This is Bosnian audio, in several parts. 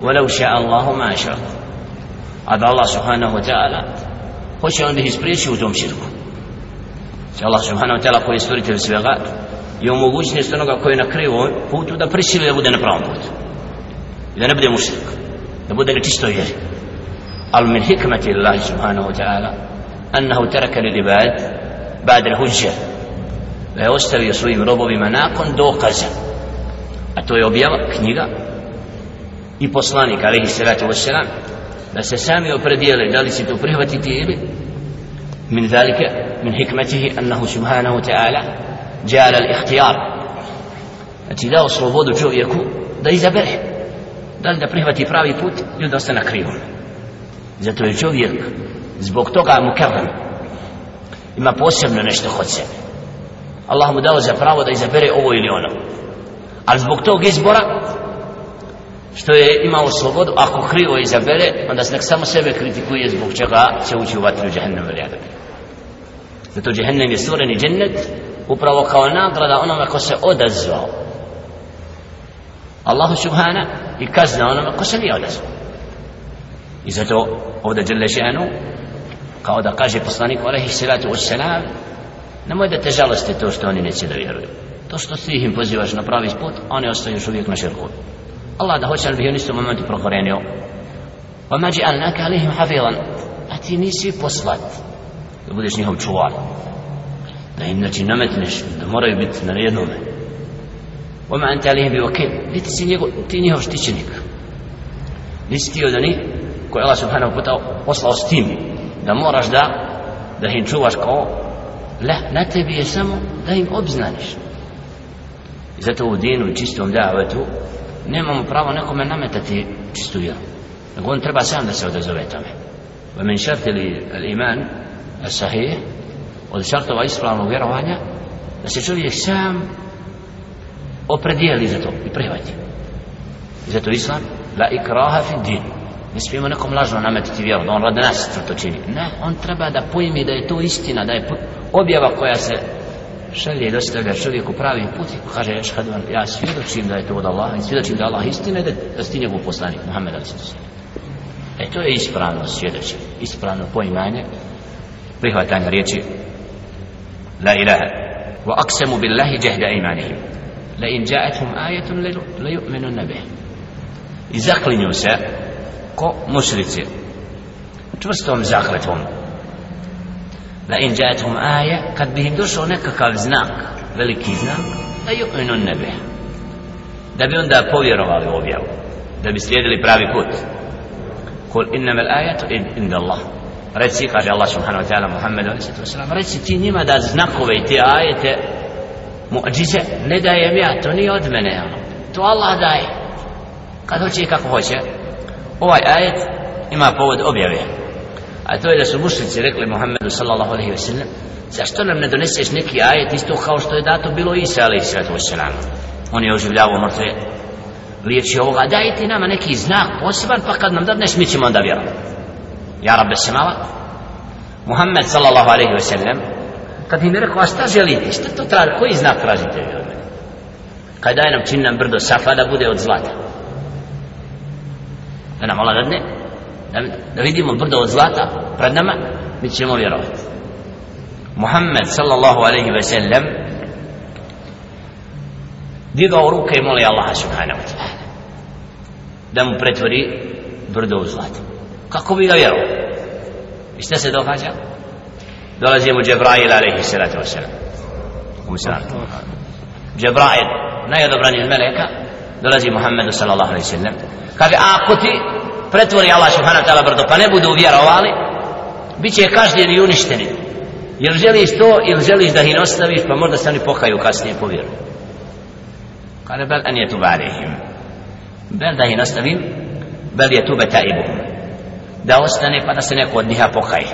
ولو شاء الله ما شاء هذا الله سبحانه وتعالى خش عند هيسبريش وتم شركه شاء الله سبحانه وتعالى كوي ستوري تل سبيغا يوم وجوش نستنوغا كوي نكريو فوتو دا برشي لو يبدا نبراهم فوت إذا نبدا مشرك لابد أن تشتو يجري قال من حكمة الله سبحانه وتعالى أنه ترك للعباد بعد الهجة ويستوي صويم ربو بمناق دو قزا أتو يوبيا كنيغا i poslanik alejhi salatu vesselam da se sami opredijele da li se to prihvatiti ili min zalika min hikmetihi annahu subhanahu wa ta'ala jala al ikhtiyar ati znači, dao slobodu čovjeku da izabere da li da prihvati pravi put ili da ostane krivom zato je čovjek zbog toga mu kerem ima posebno nešto kod sebe Allah mu dao za pravo da izabere ovo ili ono ali zbog tog izbora što je imao slobodu, ako krivo izabere, onda se nek samo sebe kritikuje zbog čega će ući u vatru džehennem ili adabi. Zato džehennem je stvoren i džennet, upravo kao nagrada onome ko se odazvao. Allahu subhana i kazna onome ko se nije odazvao. I zato ovdje džele ženu, kao da kaže poslaniku alaihi salatu u salam, nemoj da te žalosti to što oni neće da vjeruju. To što ti im pozivaš na pravi put, oni ostaju još uvijek na širku. Allah da hoće, ali bih u nisu momentu prokorenio. Pa mađi, ali neka li im havilan, a ti nisi poslat, da budeš njihov čuvar. Da im, znači, nametneš, da moraju biti na jednome. Oma ante ali im bi vakil, niti si njegov, ti njihov štićenik. Nisi ti od onih koje Allah subhanahu puta poslao s tim, da moraš da, da im čuvaš kao, le, na tebi je samo da im obznaniš. I zato u dinu i čistom davetu, nemamo pravo nekome nametati čistu vjeru. Nego on treba sam da se odazove tome. Ve men šarti li iman sahih, od šartova ispravnog vjerovanja, da se čovjek sam opredijeli za to i prihvati. I zato islam, la ikraha fi din. Ne smijemo nekom lažno nametiti vjeru, da on rad nas to čini. Ne, on treba da pojmi da je to istina, da je objava koja se šalje i dostavlja čovjeku pravi put i kaže Ešhaduan, ja svjedočim da je to od Allaha i svjedočim da je Allah istina da, da ti njegov poslanik, Muhammed Ali E to je ispravno svjedočenje, ispravno poimanje, prihvatanje riječi La ilaha Wa aksemu billahi jahda imanihim La in ja'atum ajatum la yu'minu nabe I zaklinju se ko mušlice čvrstom zakletom la in jatum aya kad bi došo nekakav znak veliki znak da ju ino nebe da bi onda povjerovali u objavu da bi slijedili pravi put kol inna mal ayatu inda allah reci kaže allah subhanahu wa taala muhammed sallallahu alejhi ve reci ti nima da znakove i te ajete mu'džize ne daje mi to ni od mene ono. to allah daje kad hoće kako hoće ovaj ajet ima povod objavljen a to je da su mušnici rekli Muhammedu sallallahu alaihi wasallam zašto nam ne doneseš neki ajet isto kao što je dato bilo Isa alaihi sallatu wasallam on je oživljavao mrtve liječi ovoga daj ti nama neki znak poseban pa kad nam dadneš mi ćemo onda vjerovat ja rabbe se mala Muhammed sallallahu alaihi wasallam kad im je rekao a šta želite šta to traži koji znak tražite vi od mene kaj daj nam čin nam brdo safa da bude od zlata da nam ola dadne da vidimo brdo od zlata pred nama, mi ćemo vjerovati. Muhammed sallallahu alaihi ve sellem digao ruke i moli Allaha subhanahu wa ta'ala da mu pretvori brdo u zlato. Kako bi ga vjerovao? I šta se događa? Dolazi mu Džebrail alaihi salatu wa sallam. U sallatu. Džebrail, najodobraniji od meleka, dolazi Muhammedu sallallahu alaihi sallam. Kaže, ako ti pretvori Allah subhanahu wa ta'ala brdo pa ne budu vjerovali bit će kažnjeni i uništeni jer želiš to ili želiš da ih ostaviš pa možda se oni pokaju kasnije po vjeru kada bel en je tu barihim bel da ih ostavim bel je tu betaibu da ostane pa da se neko od njiha pokaje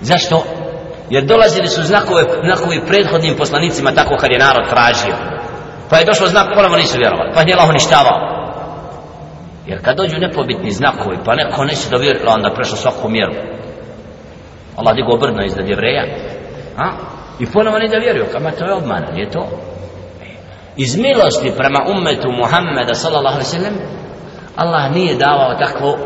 zašto? jer dolazili su znakove, znakovi prethodnim poslanicima tako kad je narod tražio pa je došlo znak, ponovno nisu vjerovali pa je Allah uništavao Jer kad dođu nepobitni znakovi, pa neko neće da vjeruje, onda prešao svaku mjeru. Allah digo brdno izdad jevreja. A? I ponovo ne da vjeruju, kama to je obmana, nije to? Iz milosti prema ummetu Muhammeda sallallahu alaihi sallam, Allah nije davao takvo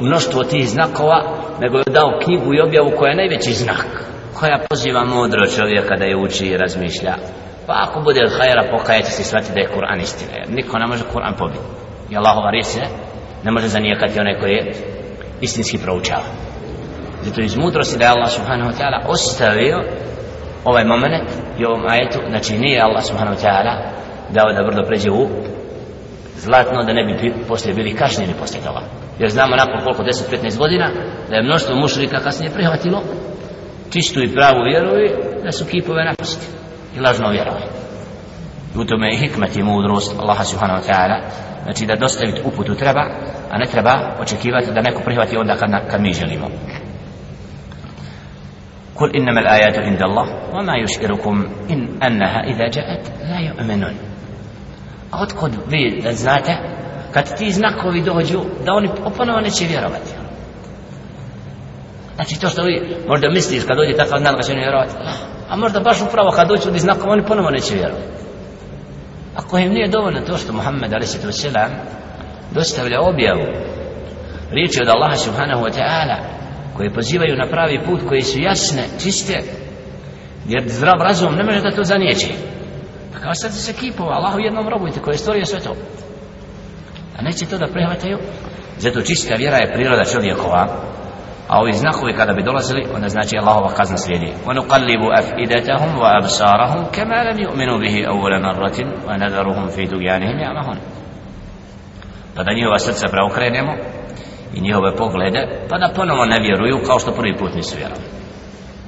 mnoštvo tih znakova, nego je dao knjigu i objavu koja je najveći znak, koja poziva mudro čovjeka da je uči i razmišlja. Pa ako bude od hajera, pokajati se shvati da je Kur'an istina, jer niko ne može Kur'an pobiti i Allahova riječ se ne može zanijekati onaj koji je istinski proučava zato iz mudrosti da je Allah subhanahu wa ta'ala ostavio ovaj moment i ovom ajetu znači nije Allah subhanahu wa ta'ala dao da brdo pređe u zlatno da ne bi poslije bili kašnjeni poslije toga jer znamo nakon koliko 10-15 godina da je mnoštvo mušrika kasnije prihvatilo čistu i pravu vjeru da su kipove napustili i lažno vjerovali I u tome je hikmet i mudrost Allaha subhanahu wa ta'ala Znači da dostaviti uputu treba A ne treba očekivati da neko prihvati onda kad, kad mi želimo Kul innama l'ajatu inda Allah Wa ma yushirukum in annaha iza ja'at la yu'minun A otkud vi da znate Kad ti znakovi dođu Da oni oponovo neće vjerovati Znači to što vi možda misliš kad dođe takav znak da će vjerovati A možda baš upravo kad dođu od znakova oni ponovo neće vjerovati A kojim nije dovoljno to što Muhammed a.s. dostavlja objavu riječi od Allaha subhanahu wa ta'ala koje pozivaju na pravi put koje su jasne, čiste jer zdrav razum ne može da to zanijeće pa kao sad se kipova Allahu jednom robujte koje je stvorio sve to a neće to da prihvataju zato čista vjera je priroda čovjekova a ovi znakovi kada bi dolazili onda znači Allahova kazna slijedi وَنُقَلِّبُ أَفْئِدَتَهُمْ وَأَبْسَارَهُمْ كَمَا لَمْ يُؤْمِنُوا بِهِ أَوَّلَ مَرَّةٍ وَنَذَرُهُمْ فِي دُجَانِهِمْ يَعْمَهُمْ pa da njihova srca preokrenemo i njihove poglede pa da ponovo ne vjeruju kao što prvi put nisu vjerali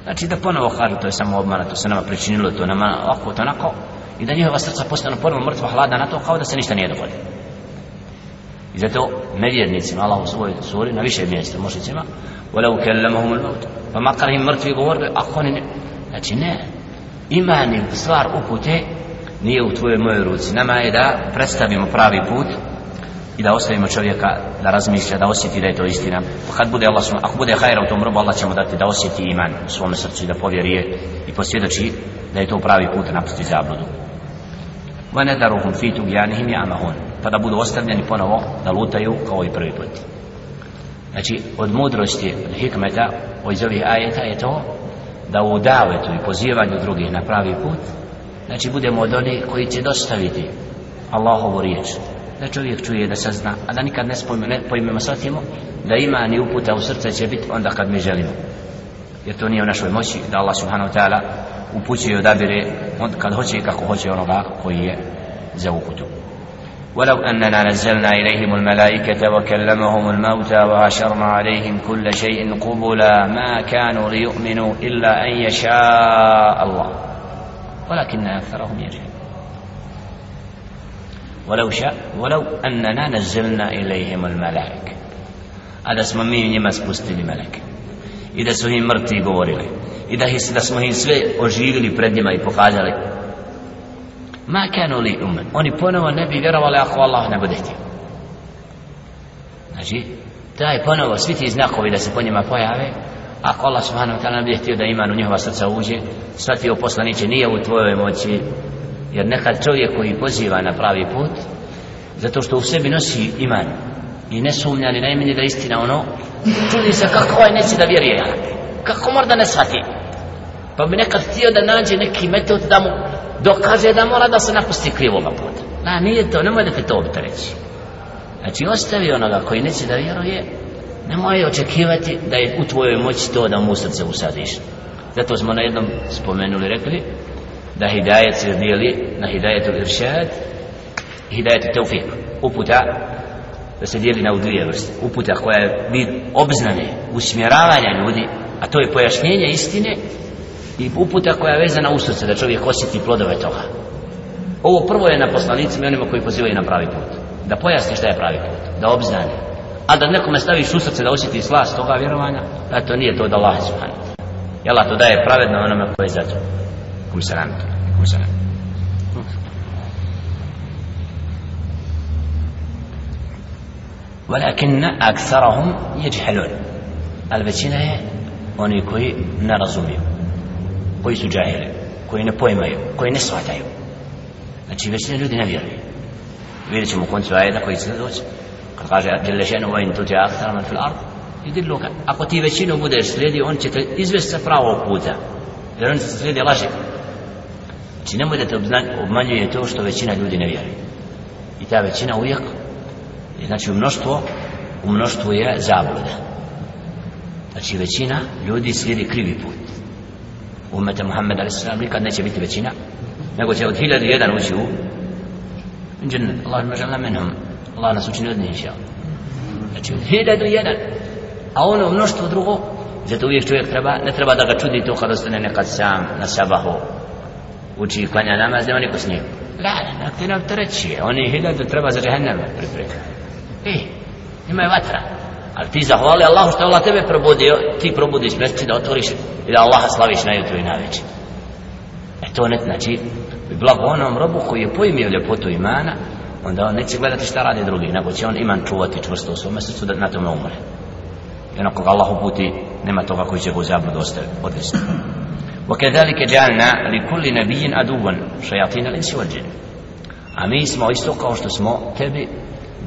znači da ponovo kažu to je samo obmana to se nama pričinilo to nama ovako to onako i da njihova srca postanu ponovo mrtva hladna na to kao da se ništa nije dogodilo I zato nevjernicima, Allah u svojoj suri, na više mjesta mušicima, ولو كلمهم الموت فما قال هم مرت في قبر أخوان znači ne iman je stvar upute nije u tvojoj mojoj ruci nama je da predstavimo pravi put i da ostavimo čovjeka da razmišlja, da osjeti da je to istina pa kad bude Allah, ako bude hajra u tom robu Allah će mu dati da osjeti iman u svom srcu i da povjeri je i posvjedoči da je to pravi put napusti zabludu وَنَدَرُهُمْ فِي تُغْيَانِهِمْ يَعْمَهُونَ pa da budu ostavljeni ponovo da lutaju kao i prvi put Znači, od mudrosti, od hikmeta, od iz ovih ajeta je to da u davetu i pozivanju drugih na pravi put, znači budemo od onih koji će dostaviti Allahovu riječ. Da čovjek čuje, da se zna, a da nikad ne spojmemo, shvatimo da ima ni uputa u srce će biti onda kad mi želimo. Jer to nije u našoj moći da Allah subhanahu ta'ala upućuje i odabire on kad hoće i kako hoće onoga koji je za uputu. ولو أننا نزلنا إليهم الملائكة وكلمهم الموتى وأشرنا عليهم كل شيء قبلا ما كانوا ليؤمنوا إلا أن يشاء الله ولكن أكثرهم يجهلون ولو شاء ولو أننا نزلنا إليهم الملائكة هذا اسم مين يمس njima الملك إذا سهيم مرتي بوريلي إذا هي سهيم سوي da, da ما يبقى ma kanu li umen oni ponovo ne bi vjerovali ako Allah ne bude htio znači taj ponovo svi ti znakovi da se po njima pojave ako Allah subhanahu wa ta'ala ne bude htio da iman u njihova srca uđe shvatio poslaniće nije u tvojoj moći jer nekad čovjek koji poziva na pravi put zato što u sebi nosi iman i ne sumnja ni najmanje da istina ono čudi se kako ovaj neće da vjeruje kako mora da ne shvati pa bi nekad htio da nađe neki metod da mu dokaže da mora da se napusti krivoga puta. Na, nije to, nemoj da te to opreći. Znači, ostavi onoga koji neće da vjeruje, nemoj očekivati da je u tvojoj moći to da mu srce usadiš. Zato smo na jednom spomenuli, rekli, da hidajet se dijeli na hidajetu iršad, hidajetu teufik, uputa, da se dijeli na u dvije vrste, uputa koja je vid obznane, usmjeravanja ljudi, a to je pojašnjenje istine i uputa koja je vezana u srce da čovjek osjeti plodove toga ovo prvo je na poslanicima i onima koji pozivaju na pravi put da pojasni šta je pravi put da obznani a da nekome staviš u srce da osjeti slast toga vjerovanja a to nije to da Allah izbani i Allah to daje pravedno onome koji je za to kum se nam to kum se nam ولكن اكثرهم يجهلون الفتنه هي اني كوي نرزميه koji su džahili, koji ne pojmaju, koji ne shvataju. Znači, većina ljudi ne vjeruje. Vidjet ćemo u koncu ajeta koji će doći. Kad kaže, jel lešenu vajin tuđe akhtar man fil ardu? I di luka. Ako ti većinu budeš slijedi, on će te izvesti sa pravog puta. Jer on se slijedi laži. Znači, nemoj da te obmanjuje to što većina ljudi ne vjeruje. I ta većina uvijek, znači, u mnoštvo, u mnoštvu je zabluda. Znači, većina ljudi slijedi krivi put umete Muhammed a.s. nikad neće biti većina nego će od hiljadu jedan ući u džene, Allah ima žele menom Allah nas učini od njih znači od hiljadu jedan a ono mnoštvo drugo zato uvijek čovjek treba, ne treba da ga čudi to kad ostane nekad sam na sabahu uči i klanja namaz, nema niko s njim la, la, la, ti nam to reći oni hiljadu treba za džehennem pripremiti ej, ima je vatra Ali ti zahvali Allahu što je Allah tebe probudio, ti probudiš mrtvi da otvoriš i da Allaha slaviš najutro i najveće. E to ne znači, bi blago onom robu koji je pojmio ljepotu imana, onda on neće gledati šta radi drugi, nego će on iman čuvati čvrsto u svome srcu da na tome umre. I onako ga Allah uputi, nema toga koji će ga u zabludu odvesti. وكذلك جعلنا لكل نبي عدوا شياطين الانس والجن. أمي اسمه اسطوكا وشتو اسمه تبي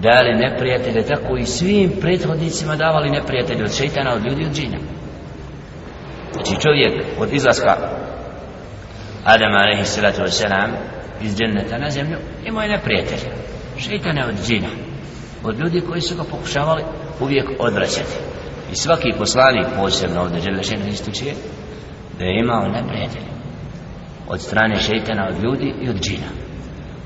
dali neprijatelje tako i svim prethodnicima davali neprijatelje od šeitana, od ljudi, od džina znači čovjek od izlaska Adama alaihi salatu wasalam iz dženneta na zemlju imao je neprijatelje šeitane od džina od ljudi koji su ga pokušavali uvijek odvraćati i svaki poslanik posebno ovdje dželešenu ističuje da je imao neprijatelje od strane šeitana, od ljudi i od džina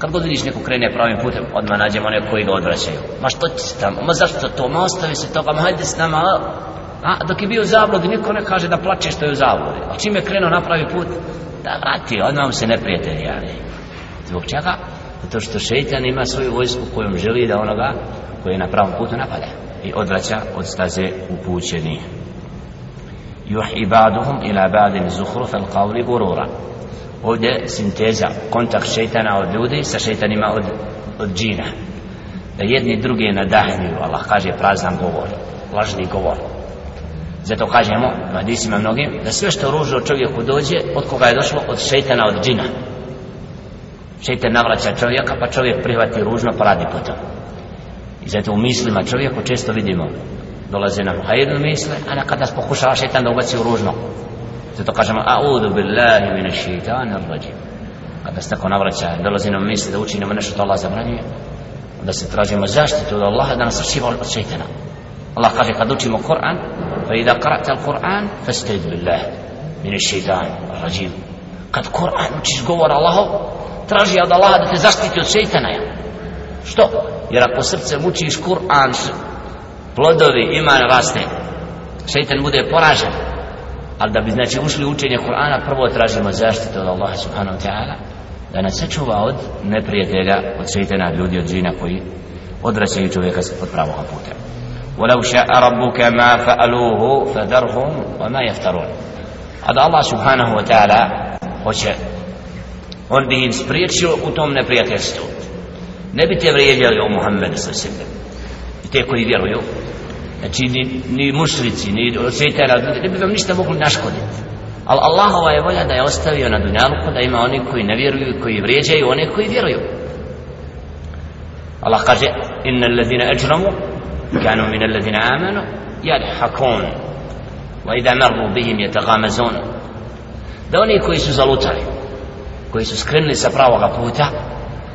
Kad god vidiš neko krene pravim putem, odmah nađemo one koji ga odvraćaju. Ma što ti se tamo? Ma zašto to? Ma ostavi se toga, pa ma hajde s nama. A dok je bio u zabludi, niko ne kaže da plače što je u zabludi. A čim je krenuo na pravi put, da vrati, odmah se ne prijatelj, jel? Zbog čega? Zato što šeitan ima svoju vojsku kojom želi da onoga koji je na pravom putu napada i odvraća od staze upućenih. Juh ibaduhum ila badin zuhruf al qavli gurura ovdje sinteza kontakt šeitana od ljudi sa šeitanima od, od džina da jedni druge nadahnuju Allah kaže prazan govor lažni govor zato kažemo hadisima mnogim da sve što ružno čovjeku dođe od koga je došlo od šeitana od džina šeitan navraća čovjeka pa čovjek prihvati ružno pa radi potom i zato u mislima čovjeku često vidimo dolaze nam hajedne misle a nekada pokušava šeitan da ubaci u ružno Zato kažemo A'udhu billahi mine šeitana rajim Kada se tako navraća Dolazi nam misli da učinimo nešto Allah zabranjuje Onda se tražimo zaštitu od Allaha Da nas sačiva od šeitana Allah kaže kad učimo Kur'an Fa idha karate al Kur'an Fastaid billah mine šeitana rajim Kad Kur'an učiš govor Allahov Traži od Allaha da te zaštiti od šeitana ja. Što? Jer ako srce učiš Kur'an Plodovi imaju raste Šeitan bude poražen Ali da bi znači ušli u učenje Kur'ana, prvo tražimo zaštitu od Allaha subhanahu ta'ala, da nas sačuva od neprijatelja, od šeitena, ljudi, od džina koji odraćaju čovjeka od pravog puta. وَلَوْ شَاءَ رَبُّكَ مَا فَأَلُوهُ فَدَرْهُمْ وَمَا يَفْتَرُونَ A da Allah subhanahu wa ta'ala hoće On bi im spriječio u tom neprijateljstvu Ne bi te vrijeđali o Muhammedu sa sebe I te koji vjeruju Znači, ni, ni mušlici, ni svetara, ne bi vam ništa mogli naškoditi. Ali Allahova je volja da je ostavio na dunjalku, da ima oni koji ne vjeruju, koji vrijeđaju, one koji vjeruju. Allah kaže, inna allazina ajramu, kanu min allazina amanu, jad hakon, wa idha marru bihim je tagamazon. Da oni koji su zalutali, koji su skrenili sa pravoga puta,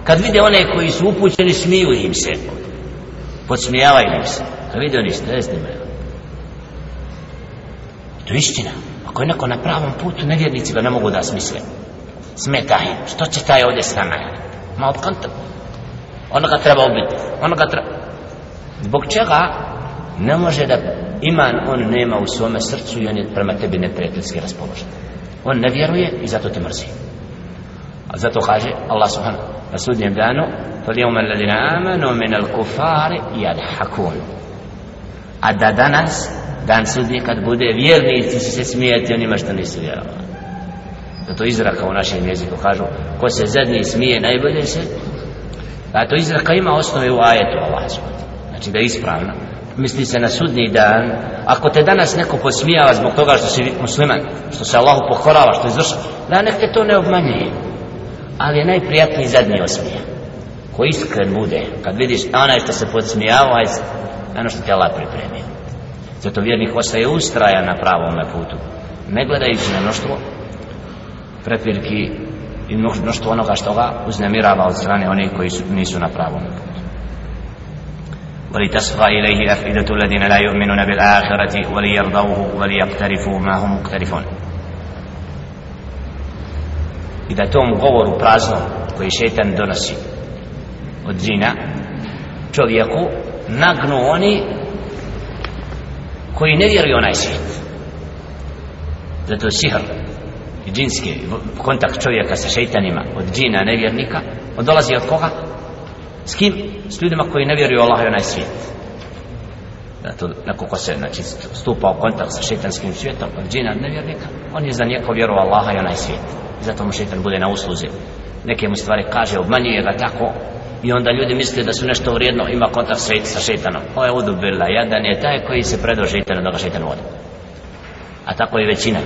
kad vide one koji su upućeni, smiju im se, podsmijavaju im se. Ne vidio ništa, ne znam. To je istina. Ako je neko na pravom putu, nevjernici ga ne mogu da smisle. Smetaj, što će taj ovdje s nama? Ma od kontak. Ono ga treba ubiti. Ono ga treba... Zbog čega ne može da iman on nema u svome srcu i on je prema tebi neprijateljski raspoložen. On ne vjeruje i zato te mrzi. A zato kaže Allah subhanahu na sudnjem danu فَلِيُمَ الَّذِينَ آمَنُوا مِنَ الْكُفَارِ يَدْحَكُونَ a da danas dan sudi kad bude vjerni ti će se smijeti onima što nisu vjerovali da to izraka u našem jeziku kažu ko se zadnji smije najbolje se a to izraka ima osnove u ajetu Allah znači da je ispravno misli se na sudni dan ako te danas neko posmijava zbog toga što si musliman što se Allahu pohorava što izvrša da nek te to ne obmanjuje ali je najprijatniji zadnji osmija ko iskren bude kad vidiš onaj što se podsmijava je ono što ti Allah pripremio zato vjernik ostaje ustraja na pravom na putu ne gledajući na mnoštvo prepirki i mnoštvo onoga što ga uznemirava od strane onih koji su, nisu na pravom na putu ولتصغى إليه أفئدة الذين لا يؤمنون بالآخرة وليرضوه وليقترفوا ما هم مقترفون إذا توم قور برازنو كي شيطان دونسي ودزينا شو يقول nagnu oni koji ne vjeruju onaj svijet zato sihr džinski kontakt čovjeka sa šeitanima od džina nevjernika on dolazi od koga? s kim? s ljudima koji ne vjeruju Allah i onaj svijet zato neko ko se znači, stupa u kontakt sa šeitanskim svijetom od džina nevjernika on je za njeko vjeru Allaha i onaj svijet zato mu šeitan bude na usluzi neke mu stvari kaže obmanjuje ga tako i onda ljudi misle da su nešto vrijedno ima kontakt sa, sa šeitanom ko je udubila jedan je taj koji se predao šeitanom da ga šeitan vodi a tako je većina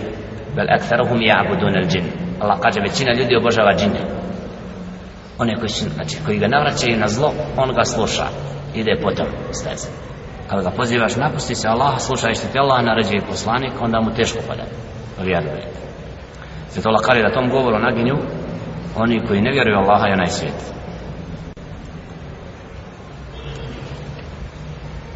bel ektaruhum i abudun el džin Allah kaže većina ljudi obožava džine one koji, su, znači, koji ga navraćaju na zlo on ga sluša ide potom steze kada ga pozivaš napusti se Allah slušaj što ti Allah naređuje poslanik onda mu teško pada vjerujem Zato Allah kaže da tom govoru naginju oni koji ne vjeruju Allaha i onaj svijet.